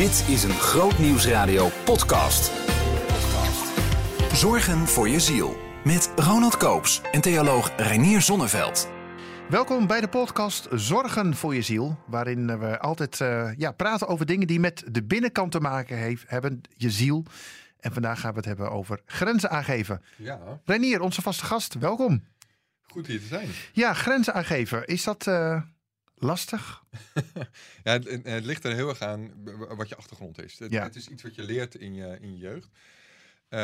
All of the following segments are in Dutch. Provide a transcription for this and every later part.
Dit is een Groot Nieuwsradio podcast. Zorgen voor je ziel. Met Ronald Koops en theoloog Reinier Zonneveld. Welkom bij de podcast Zorgen voor je ziel, waarin we altijd eh, ja, praten over dingen die met de binnenkant te maken heeft, hebben, je ziel. En vandaag gaan we het hebben over grenzen aangeven. Ja, Reinier, onze vaste gast, welkom. goed hier te zijn. Ja, grenzen aangeven, is dat eh, lastig? Ja, het, het- ligt er heel erg aan wat je achtergrond is. Het, Ja. het is iets wat je leert in je, in je jeugd. Eh,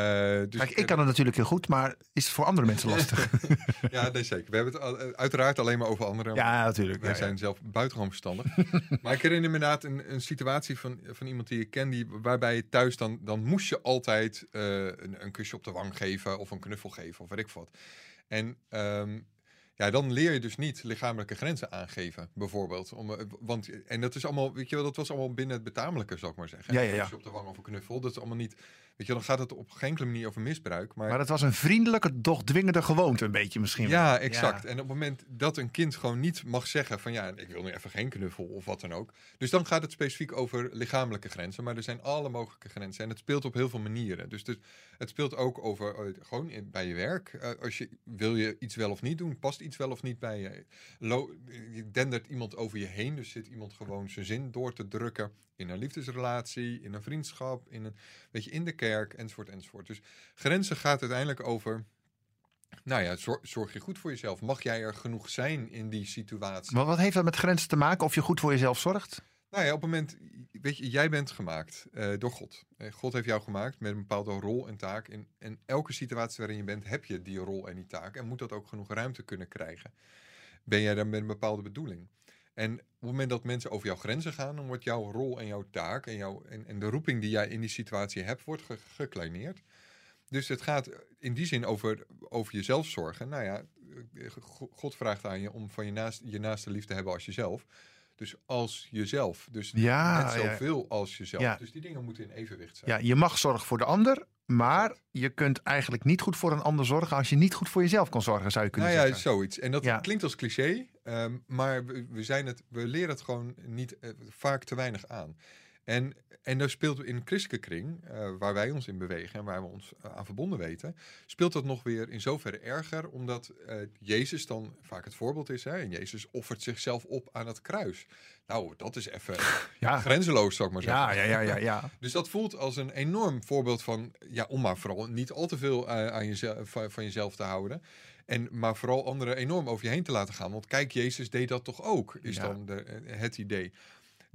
dus Kijk, ik kan het natuurlijk heel goed, maar is het voor andere mensen lastig? Ja, nee, zeker. We hebben het al- uiteraard alleen maar over anderen. ja, natuurlijk. Wij Ja, ja. zijn zelf buitengewoon verstandig. maar ik herinner me inderdaad een, een situatie van, van iemand die ik ken, die, waarbij je thuis dan, dan moest je altijd eh, een, een kusje op de wang geven of een knuffel geven of weet ik wat. En ehm, ja, dan leer je dus niet lichamelijke grenzen aangeven, bijvoorbeeld. Om, eh, want, en dat is allemaal, weet je wel, dat was allemaal binnen het betamelijke, zou ik maar zeggen. Ja, ja, op de wang of een knuffel, dat is allemaal niet, weet je, dan gaat het op geen enkele manier over misbruik. Maar, Maar het was een vriendelijke, doch dwingende gewoonte een beetje misschien. ja, exact. En op het moment dat een kind gewoon niet mag zeggen van ja, ik wil nu even geen knuffel of wat dan ook. Dus dan gaat het specifiek over lichamelijke grenzen. Maar er zijn alle mogelijke grenzen. En het speelt op heel veel manieren. Dus, dus het speelt ook over eh, gewoon in- bij je werk. Eh, als je, wil je iets wel of niet doen? Past iets wel of niet bij je? Lo, je dendert iemand over je heen. Dus zit iemand gewoon zijn zin door te drukken. In een liefdesrelatie, in een vriendschap, in, een, weet je, in de kerk, enzovoort, enzovoort. Dus grenzen gaat uiteindelijk over nou ja, zorg, zorg je goed voor jezelf. Mag jij er genoeg zijn in die situatie? Maar wat heeft dat met grenzen te maken? Of je goed voor jezelf zorgt? Nou ja, op het moment, weet je, jij bent gemaakt eh, door God. Eh, God heeft jou gemaakt met een bepaalde rol en taak. En, en elke situatie waarin je bent, heb je die rol en die taak. En moet dat ook genoeg ruimte kunnen krijgen. Ben jij daar met een bepaalde bedoeling? En op het moment dat mensen over jouw grenzen gaan, dan wordt jouw rol en jouw taak en, jouw, en, en de roeping die jij in die situatie hebt, wordt ge- gekleineerd. Dus het gaat in die zin over, over jezelf zorgen. Nou ja, eh, Go- God vraagt aan je om van je, naast, je naaste lief te hebben als jezelf. Dus als jezelf. Dus Ja, net ja. zoveel als jezelf. Ja. Dus die dingen moeten in evenwicht zijn. Ja, je mag zorgen voor de ander, maar je kunt eigenlijk niet goed voor een ander zorgen als je niet goed voor jezelf kan zorgen, zou je kunnen nou ja, zeggen. zoiets. En dat Ja. klinkt als cliché, ehm, maar we, we, zijn het, we leren het gewoon niet eh, vaak te weinig aan. En, en daar speelt in christelijke kring, eh, waar wij ons in bewegen en waar we ons eh, aan verbonden weten, speelt dat nog weer in zoverre erger, omdat eh, Jezus dan vaak het voorbeeld is. Hè? En Jezus offert zichzelf op aan het kruis. Nou, dat is even Ja, grenzeloos, zou ik maar zeggen. ja, ja, ja, ja, ja. Dus dat voelt als een enorm voorbeeld van, ja, om maar vooral niet al te veel aan jezelf, van, van jezelf te houden. En, maar vooral anderen enorm over je heen te laten gaan. Want kijk, Jezus deed dat toch ook, is Ja. dan de, het idee.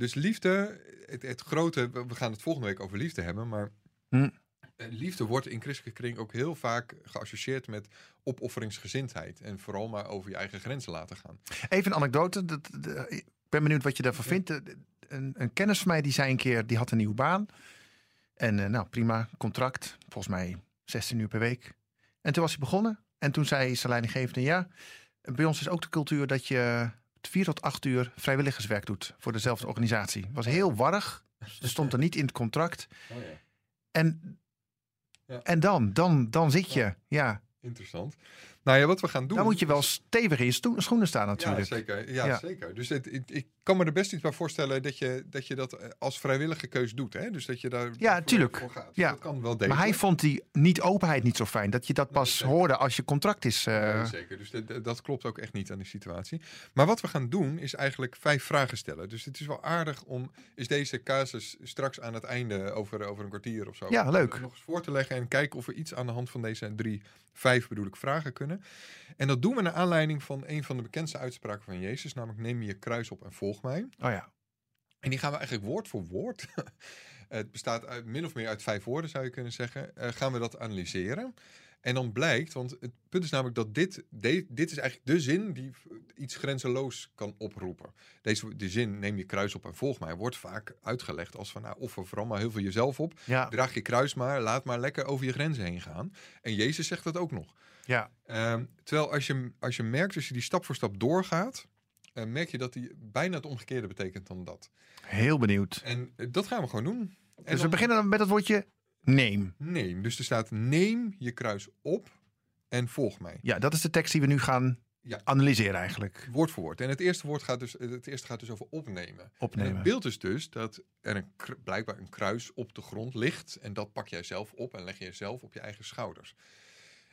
Dus liefde, het, het grote, we gaan het volgende week over liefde hebben, maar Hm. eh, liefde wordt in christelijke kring ook heel vaak geassocieerd met opofferingsgezindheid. En vooral maar over je eigen grenzen laten gaan. Even een anekdote. Dat, ik ben benieuwd wat je daarvan vindt. Een, een kennis van mij die zei een keer, die had een nieuwe baan. En eh, nou, prima, contract. Volgens mij 16 uur per week. En toen was hij begonnen. En toen zei zijn leidinggevende, ja, bij ons is ook de cultuur dat je 4 tot 8 uur vrijwilligerswerk doet voor dezelfde organisatie. Was heel warrig. Er stond er niet in het contract. En, Ja. en dan, dan, dan zit je. Ja, Interessant. Nou ja, wat we gaan doen... dan moet je wel stevig in je schoenen staan natuurlijk. Ja, zeker. Ja, Ja. zeker. Dus het, ik, ik kan me er best iets bij voorstellen dat je dat, je dat eh, als vrijwillige keus doet. Hè? Dus dat je daar Ja, voor- tuurlijk. voor gaat. Ja. Dat kan wel Maar hij vond die niet openheid niet zo fijn. Dat je dat pas hoorde als je contract is. eh, zeker. Dus dat- dat, dat klopt ook echt niet aan die situatie. Maar wat we gaan doen is eigenlijk vijf vragen stellen. Dus het is wel aardig om is deze casus straks aan het einde over, over een kwartier of zo. Ja, leuk. Nog eens voor te leggen en kijken of we iets aan de hand van deze drie, vijf bedoel ik, vragen kunnen. En dat doen we naar aanleiding van een van de bekendste uitspraken van Jezus, namelijk neem je kruis op en volg mij. oh ja. En die gaan we eigenlijk woord voor woord. het bestaat uit, min of meer uit vijf woorden, zou je kunnen zeggen. eh, gaan we dat analyseren. En dan blijkt, want het punt is namelijk dat dit, de- dit is eigenlijk de zin die iets grenzeloos kan oproepen. Deze de zin, neem je kruis op en volg mij, wordt vaak uitgelegd als van, nou, offer vooral maar heel veel jezelf op. Ja, Draag je kruis maar, laat maar lekker over je grenzen heen gaan. En Jezus zegt dat ook nog. Ja. Ehm, terwijl als je, als je merkt, als je die stap voor stap doorgaat, eh, merk je dat die bijna het omgekeerde betekent dan dat. heel benieuwd. En eh, dat gaan we gewoon doen. En Dus we beginnen dan met het woordje neem. Neem. Dus er staat neem je kruis op en volg mij. Ja, dat is de tekst die we nu gaan Ja. analyseren eigenlijk. Woord voor woord. En het eerste woord gaat dus, het eerste gaat dus over opnemen. En Opnemen. het beeld is dus dat er een, blijkbaar een kruis op de grond ligt. En dat pak jij zelf op en leg je zelf op je eigen schouders.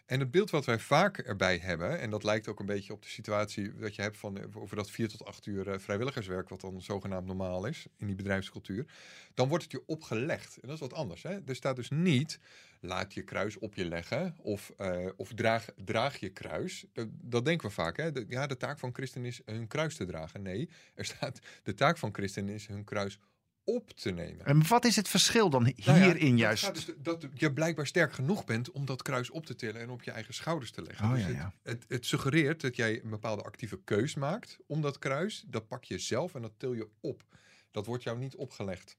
En het beeld wat wij vaak erbij hebben, en dat lijkt ook een beetje op de situatie dat je hebt van, eh, over dat vier tot acht uur eh, vrijwilligerswerk, wat dan zogenaamd normaal is in die bedrijfscultuur, dan wordt het je opgelegd. En dat is wat anders. Hè? Er staat dus niet, laat je kruis op je leggen of, eh, of draag, draag je kruis. Dat, dat denken we vaak. Hè? De- ja, de taak van christen is hun kruis te dragen. Nee, er staat, de taak van christen is hun kruis op te nemen. En wat is het verschil dan Nou ja, hierin dat juist? gaat dus dat je blijkbaar sterk genoeg bent om dat kruis op te tillen en op je eigen schouders te leggen. Oh, dus ja, het, ja. Het, het suggereert dat jij een bepaalde actieve keus maakt om dat kruis. Dat pak je zelf en dat til je op. Dat wordt jou niet opgelegd.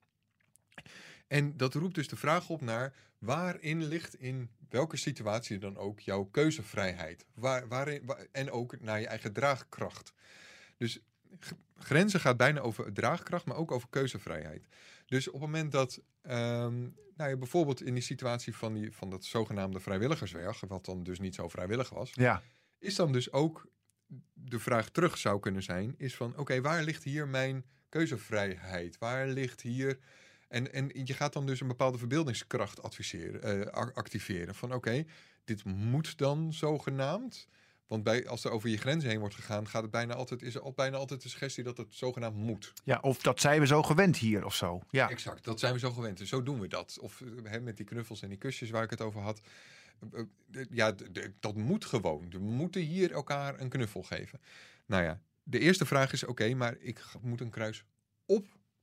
En dat roept dus de vraag op naar waarin ligt in welke situatie dan ook jouw keuzevrijheid. Waar, waarin, wa- en ook naar je eigen draagkracht. Dus grenzen gaat bijna over draagkracht, maar ook over keuzevrijheid. Dus op het moment dat, ehm, nou ja, bijvoorbeeld in die situatie van, die, van dat zogenaamde vrijwilligerswerk, wat dan dus niet zo vrijwillig was, Ja, is dan dus ook de vraag terug zou kunnen zijn, is van oké, waar ligt hier mijn keuzevrijheid? Waar ligt hier... En, en je gaat dan dus een bepaalde verbeeldingskracht adviseren, eh, ac- activeren. Van oké, dit moet dan zogenaamd. Want bij, als er over je grenzen heen wordt gegaan, gaat het bijna altijd, is er al, bijna altijd de suggestie dat het zogenaamd moet. ja, of dat zijn we zo gewend hier of zo. Ja, Exact, dat zijn we zo gewend. Dus zo doen we dat. Of eh, hè, met die knuffels en die kusjes waar ik het over had. Eh, eh, Ja, dat moet gewoon. We moeten hier elkaar een knuffel geven. Nou ja, de eerste vraag is: oké, maar ik moet een kruis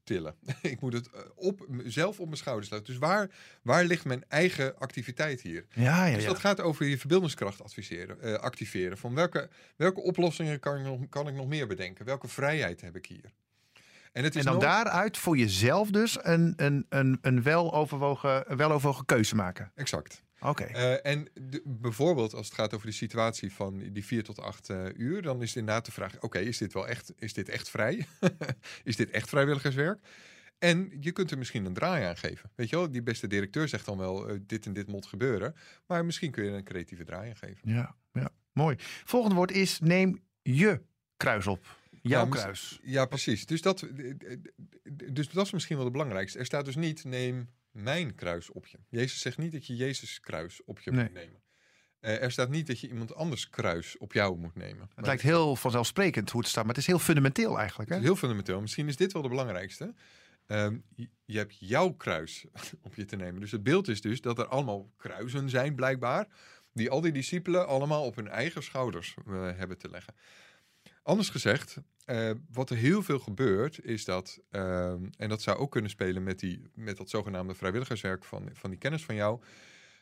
ik moet het eh, op, zelf op mijn schouders laten. Dus waar, waar ligt mijn eigen activiteit hier? ja, ja. Dus ja. dat gaat over je verbeeldingskracht adviseren, eh, activeren. Van welke, welke oplossingen kan ik, nog, kan ik nog meer bedenken? Welke vrijheid heb ik hier? En, het is En dan daaruit voor jezelf dus een, een, een, een weloverwogen, een weloverwogen keuze maken. Exact. Oké. Eh, en de- bijvoorbeeld als het gaat over die situatie van die vier tot acht eh, uur, dan is het inderdaad de vraag: oké, is dit wel echt, is dit echt vrij? is dit echt vrijwilligerswerk? En je kunt er misschien een draai aan geven. Weet je wel, die beste directeur zegt dan wel: eh, dit en dit moet gebeuren. Maar misschien kun je er een creatieve draai aan geven. Ja, ja, mooi. Volgende woord is neem je kruis op. Jouw Ja, kruis. Ja, precies. Dus dat, dus dat is misschien wel het belangrijkste. Er staat dus niet: neem mijn kruis op je. Jezus zegt niet dat je Jezus kruis op je Nee. moet nemen. Eh, er staat niet dat je iemand anders kruis op jou moet nemen. Het lijkt heel vanzelfsprekend hoe het staat, maar het is heel fundamenteel eigenlijk. Het Hè? is heel fundamenteel. Misschien is dit wel de belangrijkste. Ehm, je, je hebt jouw kruis op je te nemen. Dus het beeld is dus dat er allemaal kruisen zijn, blijkbaar. Die al die discipelen allemaal op hun eigen schouders eh, hebben te leggen. Anders gezegd, eh, wat er heel veel gebeurt, is dat, ehm, en dat zou ook kunnen spelen met, die, met dat zogenaamde vrijwilligerswerk van, van die kennis van jou.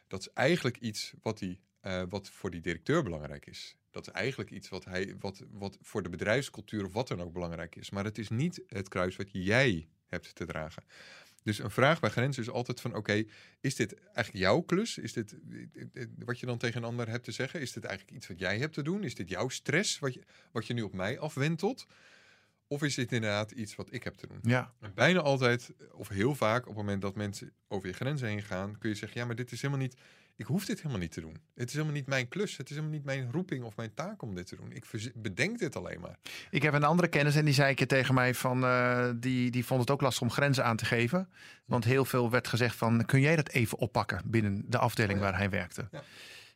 Dat is eigenlijk iets wat, die, eh, wat voor die directeur belangrijk is. Dat is eigenlijk iets wat, hij, wat, wat voor de bedrijfscultuur of wat dan ook belangrijk is. Maar het is niet het kruis wat jij hebt te dragen. Dus een vraag bij grenzen is altijd van oké, is dit eigenlijk jouw klus? Is dit wat je dan tegen een ander hebt te zeggen? Is dit eigenlijk iets wat jij hebt te doen? Is dit jouw stress wat je, wat je nu op mij afwentelt? Of is dit inderdaad iets wat ik heb te doen? Ja, En bijna altijd, of heel vaak, op het moment dat mensen over je grenzen heen gaan, kun je zeggen: Ja, maar dit is helemaal niet. Ik hoef dit helemaal niet te doen. Het is helemaal niet mijn klus. Het is helemaal niet mijn roeping of mijn taak om dit te doen. Ik bedenk dit alleen maar. ik heb een andere kennis en die zei een keer tegen mij van, eh, die, die vond het ook lastig om grenzen aan te geven. Want heel veel werd gezegd van, kun jij dat even oppakken binnen de afdeling Oh ja. waar hij werkte. Ja.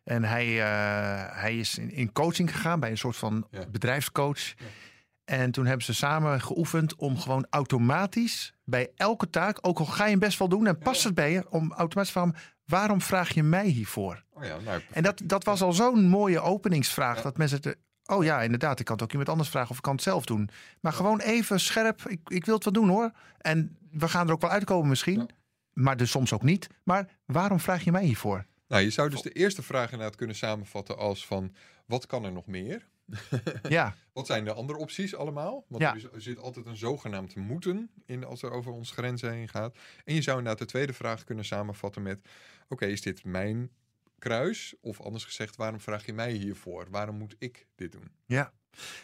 En hij, eh, hij is in, in coaching gegaan bij een soort van Ja. bedrijfscoach. En toen hebben ze samen geoefend om gewoon automatisch bij elke taak, ook al ga je hem best wel doen en past het bij je, om automatisch van waarom vraag je mij hiervoor? Oh ja, nou, En dat, dat was al zo'n mooie openingsvraag. Ja. Dat mensen. Oh ja, inderdaad. Ik kan het ook iemand anders vragen of ik kan het zelf doen. Maar gewoon even scherp. Ik, ik wil het wel doen hoor. En we gaan er ook wel uitkomen misschien. Maar dus soms ook niet. Maar waarom vraag je mij hiervoor? nou, je zou dus de eerste vraag inderdaad kunnen samenvatten als van wat kan er nog meer? Ja, Wat zijn de andere opties allemaal? Want Ja. er, er zit altijd een zogenaamd moeten in als er over ons grenzen heen gaat. En je zou inderdaad de tweede vraag kunnen samenvatten met: oké, is dit mijn kruis? Of anders gezegd, waarom vraag je mij hiervoor? Waarom moet ik dit doen? ja.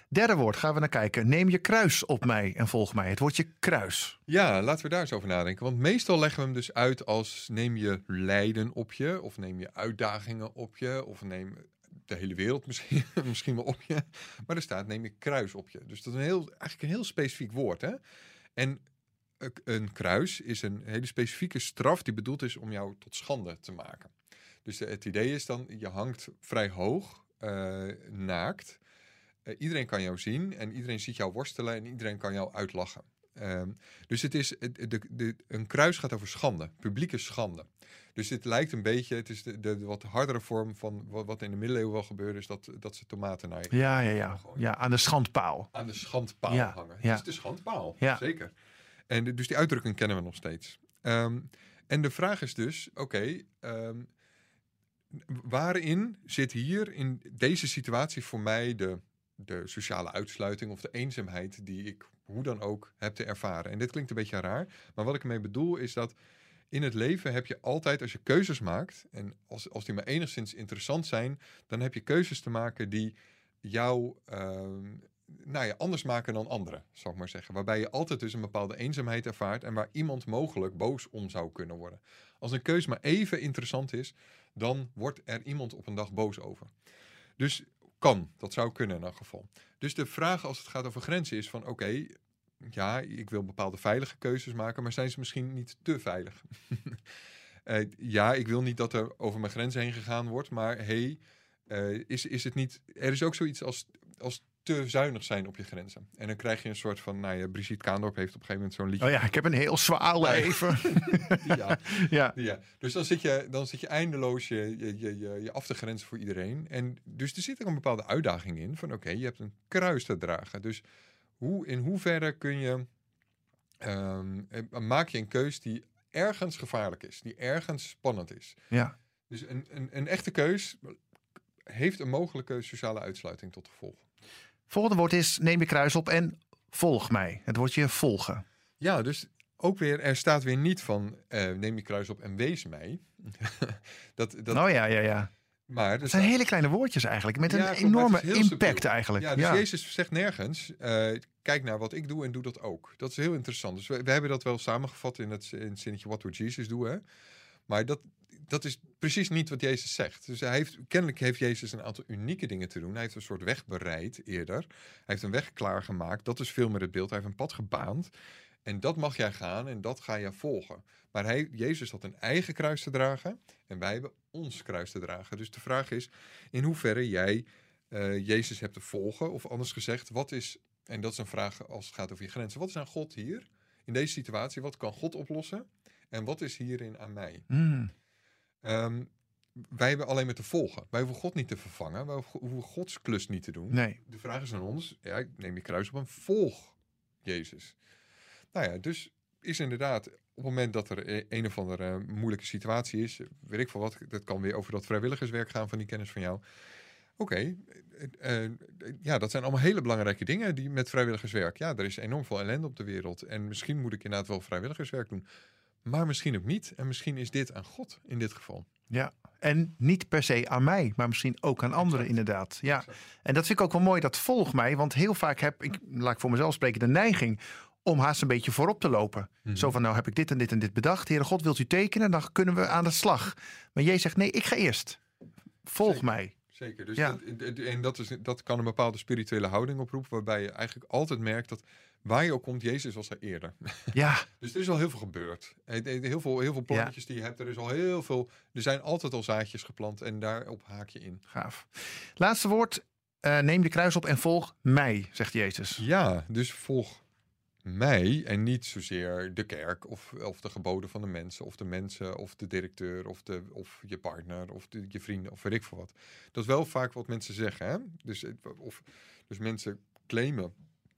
Derde woord gaan we naar kijken. Neem je kruis op mij en volg mij. Het woordje kruis. Ja, laten we daar eens over nadenken. Want meestal leggen we hem dus uit als neem je lijden op je, of neem je uitdagingen op je, of neem. De hele wereld misschien, misschien wel op je. Maar er staat neem je kruis op je. Dus dat is een heel, eigenlijk een heel specifiek woord. Hè? En een- kruis is een hele specifieke straf die bedoeld is om jou tot schande te maken. Dus het idee is dan, je hangt vrij hoog, eh, naakt. Eh, iedereen kan jou zien en iedereen ziet jou worstelen en iedereen kan jou uitlachen. Ehm, dus het is, de, de, een kruis gaat over schande, publieke schande. Dus dit lijkt een beetje, het is de, de, de wat hardere vorm van wat, wat in de middeleeuwen wel gebeurde, is dat, dat ze tomaten naar je Ja, ja, ja. Ja, aan de schandpaal. aan de schandpaal Ja, hangen. ja. Het is de schandpaal, Ja. zeker. En de- dus die uitdrukking kennen we nog steeds. Ehm, en de vraag is dus, oké, ehm, waarin zit hier in deze situatie voor mij de, de sociale uitsluiting of de eenzaamheid die ik hoe dan ook heb te ervaren? En dit klinkt een beetje raar, maar wat ik ermee bedoel is dat in het leven heb je altijd, als je keuzes maakt, en als, als die maar enigszins interessant zijn, dan heb je keuzes te maken die jou ehm, nou ja, anders maken dan anderen, zal ik maar zeggen. Waarbij je altijd dus een bepaalde eenzaamheid ervaart en waar iemand mogelijk boos om zou kunnen worden. Als een keus maar even interessant is, dan wordt er iemand op een dag boos over. Dus kan, dat zou kunnen in elk geval. Dus de vraag als het gaat over grenzen is van oké, ja, ik wil bepaalde veilige keuzes maken, maar zijn ze misschien niet te veilig? Eh, ja, ik wil niet dat er over mijn grenzen heen gegaan wordt, maar hey, eh, is, is het niet. Er is ook zoiets als, als te zuinig zijn op je grenzen. En dan krijg je een soort van. Nou ja, Brigitte Kaandorp heeft op een gegeven moment zo'n liedje. Oh ja, ik heb een heel zwaar leven. ja, ja. ja. Dus dan zit je, dan zit je eindeloos je, je, je, je, je af te grenzen voor iedereen. En dus er zit er een bepaalde uitdaging in. Van oké, je hebt een kruis te dragen. Dus hoe, in hoeverre kun je. ehm, eh, maak je een keus die ergens gevaarlijk is, die ergens spannend is. ja. Dus een, een, een echte keus heeft een mogelijke sociale uitsluiting tot gevolg. Volgende woord is neem je kruis op en volg mij. Het woordje volgen. Ja, dus ook weer, er staat weer niet van eh, neem je kruis op en wees mij. dat, dat, oh ja, ja, ja. Maar Het zijn staat- hele kleine woordjes eigenlijk. Met een enorme impact subtiel. eigenlijk. Ja, dus Jezus zegt nergens, eh, kijk naar wat ik doe en doe dat ook. Dat is heel interessant. Dus we, we hebben dat wel samengevat in het, in het zinnetje What would Jesus do, hè? Maar dat, dat is precies niet wat Jezus zegt. Dus hij heeft, kennelijk heeft Jezus een aantal unieke dingen te doen. Hij heeft een soort weg bereid eerder. Hij heeft een weg klaargemaakt. Dat is veel meer het beeld. Hij heeft een pad gebaand. En dat mag jij gaan en dat ga je volgen. Maar hij, Jezus had een eigen kruis te dragen en wij hebben ons kruis te dragen. Dus de vraag is in hoeverre jij eh, Jezus hebt te volgen. Of anders gezegd, wat is, en dat is een vraag als het gaat over je grenzen. Wat is aan God hier in deze situatie? Wat kan God oplossen? En wat is hierin aan mij? Mm, Ehm, wij hebben alleen maar te volgen. Wij hoeven God niet te vervangen. Wij hoeven Gods klus niet te doen. nee. De vraag is aan ons, ja, ik neem je kruis op en volg Jezus. Nou ja, dus is inderdaad op het moment dat er e- een of andere eh, moeilijke situatie is, weet ik veel wat, dat kan weer over dat vrijwilligerswerk gaan van die kennis van jou. Oké, eh, eh, ja, dat zijn allemaal hele belangrijke dingen die met vrijwilligerswerk. Ja, er is enorm veel ellende op de wereld en misschien moet ik inderdaad wel vrijwilligerswerk doen. Maar misschien ook niet. En misschien is dit aan God in dit geval. Ja. En niet per se aan mij, maar misschien ook aan anderen Exact. inderdaad. Ja. Exact. En dat vind ik ook wel mooi, dat volg mij. Want heel vaak heb ik, laat ik voor mezelf spreken, de neiging om haast een beetje voorop te lopen. Mhm. Zo van, nou heb ik dit en dit en dit bedacht. Heere God, wilt u tekenen? Dan kunnen we aan de slag. Maar Jezus zegt, nee, ik ga eerst. Volg Zeker. mij. Zeker. Dus Ja. dat, en dat, is, dat kan een bepaalde spirituele houding oproepen, waarbij je eigenlijk altijd merkt dat waar je ook komt, Jezus was er eerder. Ja, Dus er is al heel veel gebeurd. Heel veel, heel veel plannetjes die je hebt. Er is al heel veel. Er zijn altijd al zaadjes geplant en daarop haak je in. gaaf. Laatste woord. eh, neem de kruis op en volg mij, zegt Jezus. Ja, dus volg mij en niet zozeer de kerk of, of de geboden van de mensen of de mensen of de directeur of, de, of je partner of de, je vrienden of weet ik veel wat. Dat is wel vaak wat mensen zeggen. Hè? Dus, of, dus mensen claimen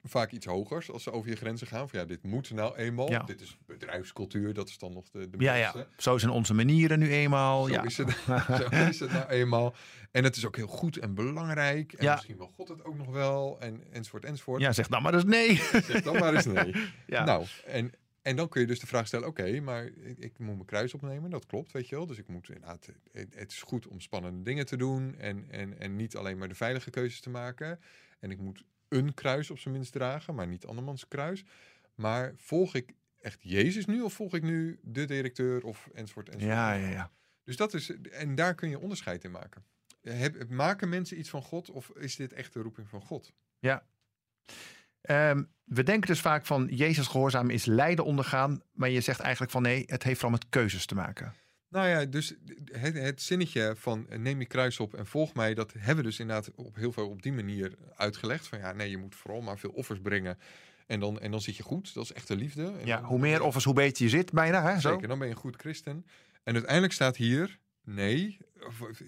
vaak iets hogers als ze over je grenzen gaan. Van ja, dit moet nou eenmaal. Ja. Dit is bedrijfscultuur, dat is dan nog de, de Ja, ja. Zo zijn onze manieren nu eenmaal. Zo, ja. is het, zo is het nou eenmaal. En het is ook heel goed en belangrijk. En Ja. misschien wil God het ook nog wel. En, enzovoort, enzovoort. ja, zeg nou maar dus nee. Zeg dan maar eens nee. Ja. Nou, en, en dan kun je dus de vraag stellen... Oké, maar ik, ik moet mijn kruis opnemen. Dat klopt, weet je wel. Dus ik moet inderdaad... Het, het is goed om spannende dingen te doen. En, en, en niet alleen maar de veilige keuzes te maken. En ik moet een kruis op zijn minst dragen. Maar niet andermans kruis. Maar volg ik echt Jezus nu? Of volg ik nu de directeur? Of enzovoort, enzovoort. Ja, ja, ja. Dus dat is, en daar kun je onderscheid in maken. heb, maken mensen iets van God of is dit echt de roeping van God? Ehm, we denken dus vaak van Jezus gehoorzaam is lijden ondergaan. Maar je zegt eigenlijk van nee, het heeft vooral met keuzes te maken. Nou ja, dus het, het zinnetje van eh, neem je kruis op en volg mij, dat hebben we dus inderdaad op heel veel op die manier uitgelegd. Van ja, nee, je moet vooral maar veel offers brengen en dan, en dan zit je goed. Dat is echte liefde. En Ja, dan- hoe meer offers, hoe beter je zit bijna. Hè? Zo. Zeker, dan ben je een goed christen. En uiteindelijk staat hier, nee,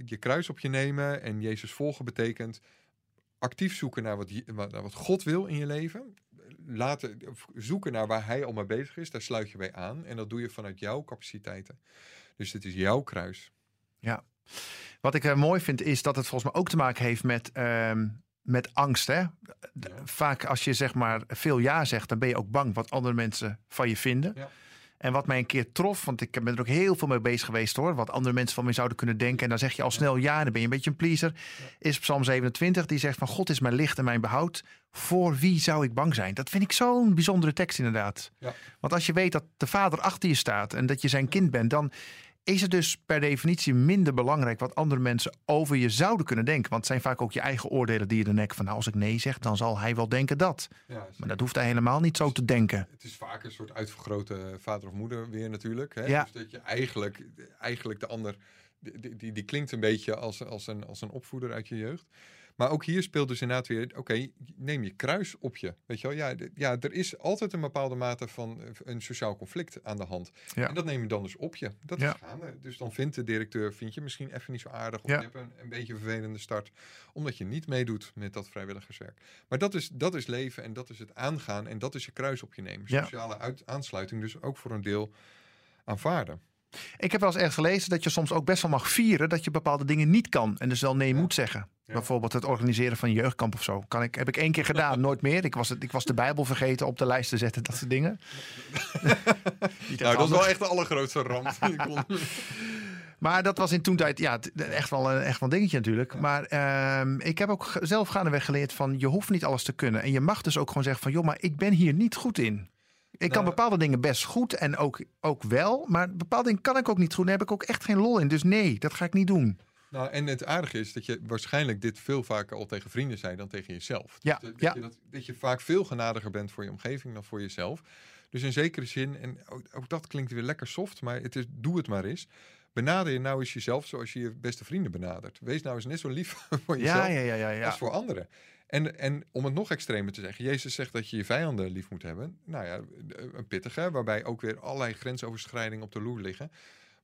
je kruis op je nemen en Jezus volgen betekent actief zoeken naar wat, wat- naar wat God wil in je leven. Laten, of zoeken naar waar hij al mee bezig is, daar sluit je bij aan. En dat doe je vanuit jouw capaciteiten. Dus het is jouw kruis. Wat ik eh, mooi vind is dat het volgens mij ook te maken heeft met, ehm, met angst. Hè? Vaak als je zeg maar veel ja zegt, dan ben je ook bang wat andere mensen van je vinden. Ja. En wat mij een keer trof, want ik ben er ook heel veel mee bezig geweest hoor. Wat andere mensen van mij zouden kunnen denken. En dan zeg je al snel ja, dan ben je een beetje een pleaser. Is Psalm 27, die zegt van God is mijn licht en mijn behoud. Voor wie zou ik bang zijn? Dat vind ik zo'n bijzondere tekst inderdaad. Ja. Want als je weet dat de vader achter je staat en dat je zijn kind bent, dan is het dus per definitie minder belangrijk wat andere mensen over je zouden kunnen denken. Want het zijn vaak ook je eigen oordelen die je de nek van nou, als ik nee zeg, dan zal hij wel denken dat. Ja, Maar dat hoeft hij helemaal niet zo te denken. Het is vaak een soort uitvergrote vader of moeder weer natuurlijk. Hè? Ja. Dus dat je eigenlijk, eigenlijk de ander, die, die, die klinkt een beetje als, als, een, als een opvoeder uit je jeugd. Maar ook hier speelt dus inderdaad weer, oké, neem je kruis op je. Weet je wel, ja, ja, er is altijd een bepaalde mate van eh, een sociaal conflict aan de hand. Ja. En dat neem je dan dus op je. Dat Ja. is gaande. Dus dan vindt de directeur, vind je misschien even niet zo aardig. Of Ja. je hebt een, een beetje een vervelende start. Omdat je niet meedoet met dat vrijwilligerswerk. Maar dat is, dat is leven en dat is het aangaan. En dat is je kruis op je nemen. Ja. Sociale uit, aansluiting dus ook voor een deel aanvaarden. Ik heb wel eens ergens gelezen dat je soms ook best wel mag vieren dat je bepaalde dingen niet kan. En dus wel nee moet zeggen. Ja. Bijvoorbeeld het organiseren van een jeugdkamp of zo. Kan ik, heb ik één keer gedaan, nooit meer. Ik was, het, ik was de Bijbel vergeten op de lijst te zetten, dat soort dingen. Echt Nou, dat is handig. wel echt de allergrootste ramp. Maar dat was in toen tijd ja, echt, wel een, echt wel een dingetje natuurlijk. Maar ehm, ik heb ook zelf gaandeweg geleerd van je hoeft niet alles te kunnen. En je mag dus ook gewoon zeggen van joh, maar ik ben hier niet goed in. Ik kan Nou- bepaalde dingen best goed en ook, ook wel. Maar bepaalde dingen kan ik ook niet goed. Daar heb ik ook echt geen lol in. Dus nee, dat ga ik niet doen. Nou, en het aardige is dat je waarschijnlijk dit veel vaker al tegen vrienden zei dan tegen jezelf. Ja, Dus dat, ja. dat, je, dat, dat je vaak veel genadiger bent voor je omgeving dan voor jezelf. Dus in zekere zin, en ook, ook dat klinkt weer lekker soft, maar het is, doe het maar eens. Benader je nou eens jezelf zoals je je beste vrienden benadert. Wees nou eens net zo lief voor jezelf Ja, ja, ja, ja. ja. als voor anderen. En, en om het nog extremer te zeggen, Jezus zegt dat je je vijanden lief moet hebben. Nou ja, een pittige, waarbij ook weer allerlei grensoverschrijdingen op de loer liggen.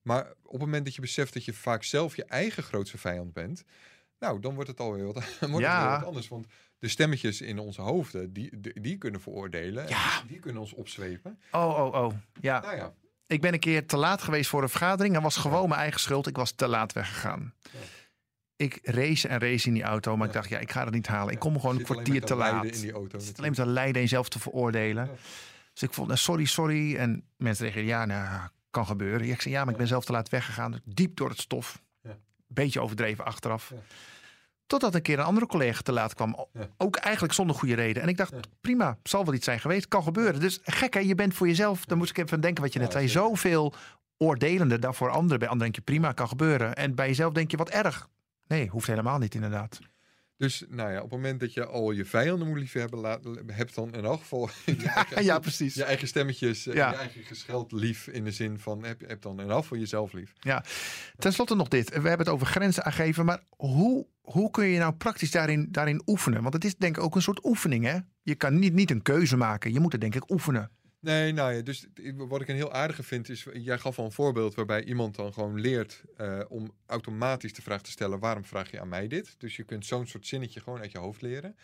Maar op het moment dat je beseft dat je vaak zelf je eigen grootste vijand bent, nou, dan wordt het alweer wat, wordt het weer wat anders. Want de stemmetjes in onze hoofden, die, die, die kunnen veroordelen. en Ja. Die, die kunnen ons opzwepen. Oh, oh, oh. Ja. Nou ja, Ik ben een keer te laat geweest voor een vergadering. Dat was gewoon mijn eigen schuld. Ik was te laat weggegaan. Ik race en race in die auto. Maar ik dacht, ja, ik ga het niet halen. Ik kom gewoon een kwartier te laat. in die auto. Zit alleen maar te lijden en jezelf te veroordelen. Dus ik vond, nou, sorry, sorry. En mensen zeggen, ja, nou, kan gebeuren. Ik zei, ja, maar ik ben zelf te laat weggegaan. Diep door het stof. Ja. Beetje overdreven achteraf. Totdat een keer een andere collega te laat kwam. Ja. Ook eigenlijk zonder goede reden. En ik dacht, Ja. prima, zal wel iets zijn geweest. Kan gebeuren. Dus gek hè, je bent voor jezelf. Dan moest ik even denken wat je net zei. Zoveel oordelender dan voor anderen. Bij anderen denk je, prima, kan gebeuren. En bij jezelf denk je, wat erg. Nee, hoeft helemaal niet inderdaad. Dus nou ja, op het moment dat je al je vijanden moet liefhebben, laat, hebt dan in elk geval je eigen, Ja, precies. je eigen stemmetjes, eh, Ja. je eigen gescheld lief in de zin van heb, heb dan in elk geval jezelf lief. Ten slotte nog dit. We hebben het over grenzen aangeven. Maar hoe, hoe kun je nou praktisch daarin, daarin oefenen? Want het is denk ik ook een soort oefening. Hè? Je kan niet, niet een keuze maken. Je moet het denk ik oefenen. Nee, nou ja, dus wat ik een heel aardige vind is, jij gaf al een voorbeeld waarbij iemand dan gewoon leert eh, om automatisch de vraag te stellen, waarom vraag je aan mij dit? Dus je kunt zo'n soort zinnetje gewoon uit je hoofd leren.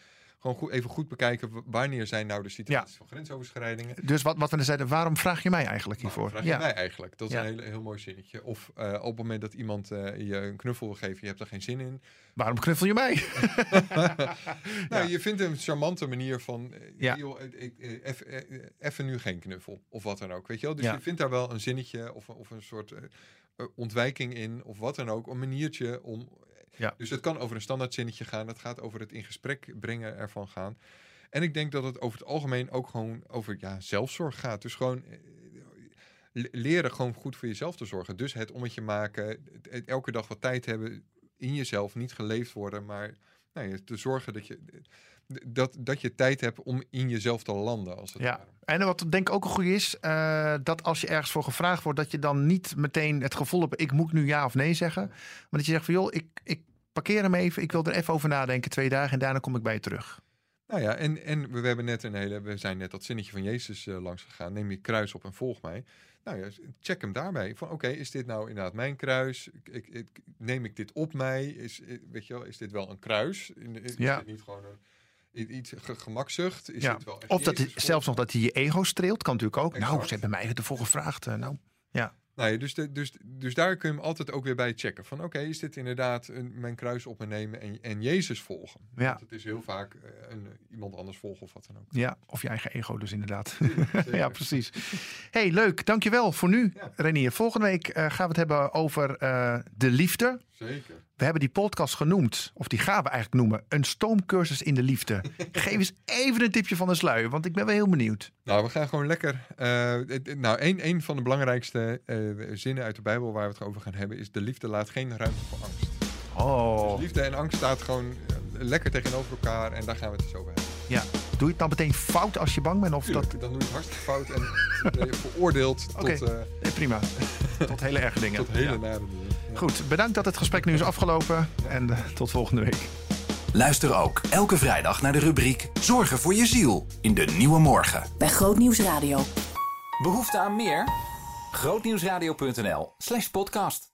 Gewoon goed, even goed bekijken, wanneer zijn nou de situaties van grensoverschrijdingen? Dus wat, wat we zeiden, waarom vraag je mij eigenlijk Waarom hiervoor? vraag je Ja. mij eigenlijk? Dat is Ja. een heel, heel mooi zinnetje. Of eh, op het moment dat iemand eh, je een knuffel wil geven, je hebt er geen zin in. Waarom knuffel je mij? Nou, je vindt een charmante manier van, Ja. joh, eh, even nu geen knuffel. Of wat dan ook, weet je wel? Dus je vindt daar wel een zinnetje of, of een soort ontwijking in. Of wat dan ook, een maniertje om... Ja. Dus het kan over een standaard zinnetje gaan. Het gaat over het in gesprek brengen ervan gaan. En ik denk dat het over het algemeen ook gewoon over ja, zelfzorg gaat. Dus gewoon eh, le- leren gewoon goed voor jezelf te zorgen. Dus het ommetje maken, elke dag wat tijd hebben, in jezelf, niet geleefd worden, maar nee, te zorgen dat je, dat, dat je tijd hebt om in jezelf te landen. Als het Ja, ware. en wat denk ik ook een goede is, eh, dat als je ergens voor gevraagd wordt, dat je dan niet meteen het gevoel hebt, ik moet nu ja of nee zeggen. Maar dat je zegt van joh, ik, ik parkeer hem even, ik wil er even over nadenken, twee dagen en daarna kom ik bij je terug. Nou ja, en, en we, hebben net een hele, we zijn net dat zinnetje van Jezus eh, langs gegaan. Neem je kruis op en volg mij. Nou ja, check hem daarbij. Van oké, is dit nou inderdaad mijn kruis? Ik, ik, neem ik dit op mij? Is, eh, weet je wel, is dit wel een kruis? Is Ja. dit niet gewoon een, iets ge- gemakzucht? Is Ja. wel echt Of dat zelfs nog dat hij je ego streelt, kan natuurlijk ook. Nou, ze hebben mij ervoor gevraagd. eh, nou, ja, dus, de, dus, dus daar kun je hem altijd ook weer bij checken. Van oké, is dit inderdaad een, mijn kruis op me nemen en, en Jezus volgen? Ja. Want het is heel vaak eh, een, iemand anders volgen of wat dan ook. ja, of je eigen ego dus inderdaad. Ja, precies. hey, leuk. Dankjewel voor nu, Ja. Renier. Volgende week eh, gaan we het hebben over de liefde. Zeker. We hebben die podcast genoemd, of die gaan we eigenlijk noemen, een stoomcursus in de liefde. Geef eens even een tipje van de sluier, want ik ben wel heel benieuwd. Nou, we gaan gewoon lekker. eh, nou, een, een van de belangrijkste eh, zinnen uit de Bijbel waar we het over gaan hebben is: de liefde laat geen ruimte voor angst. Oh, Liefde en angst staat gewoon eh, lekker tegenover elkaar en daar gaan we het dus over hebben. ja. Doe je het dan meteen fout als je bang bent? Of Tuurlijk, dat... Dan doe je het hartstikke fout en ben je veroordeeld tot, Nee, prima. Tot hele erge dingen. tot hele Ja. nare dingen. Goed, bedankt dat het gesprek nu is afgelopen. En eh, tot volgende week. Luister ook elke vrijdag naar de rubriek Zorgen voor je ziel in de Nieuwe Morgen. Bij Grootnieuws Radio. Behoefte aan meer? Grootnieuwsradio.nl slash podcast.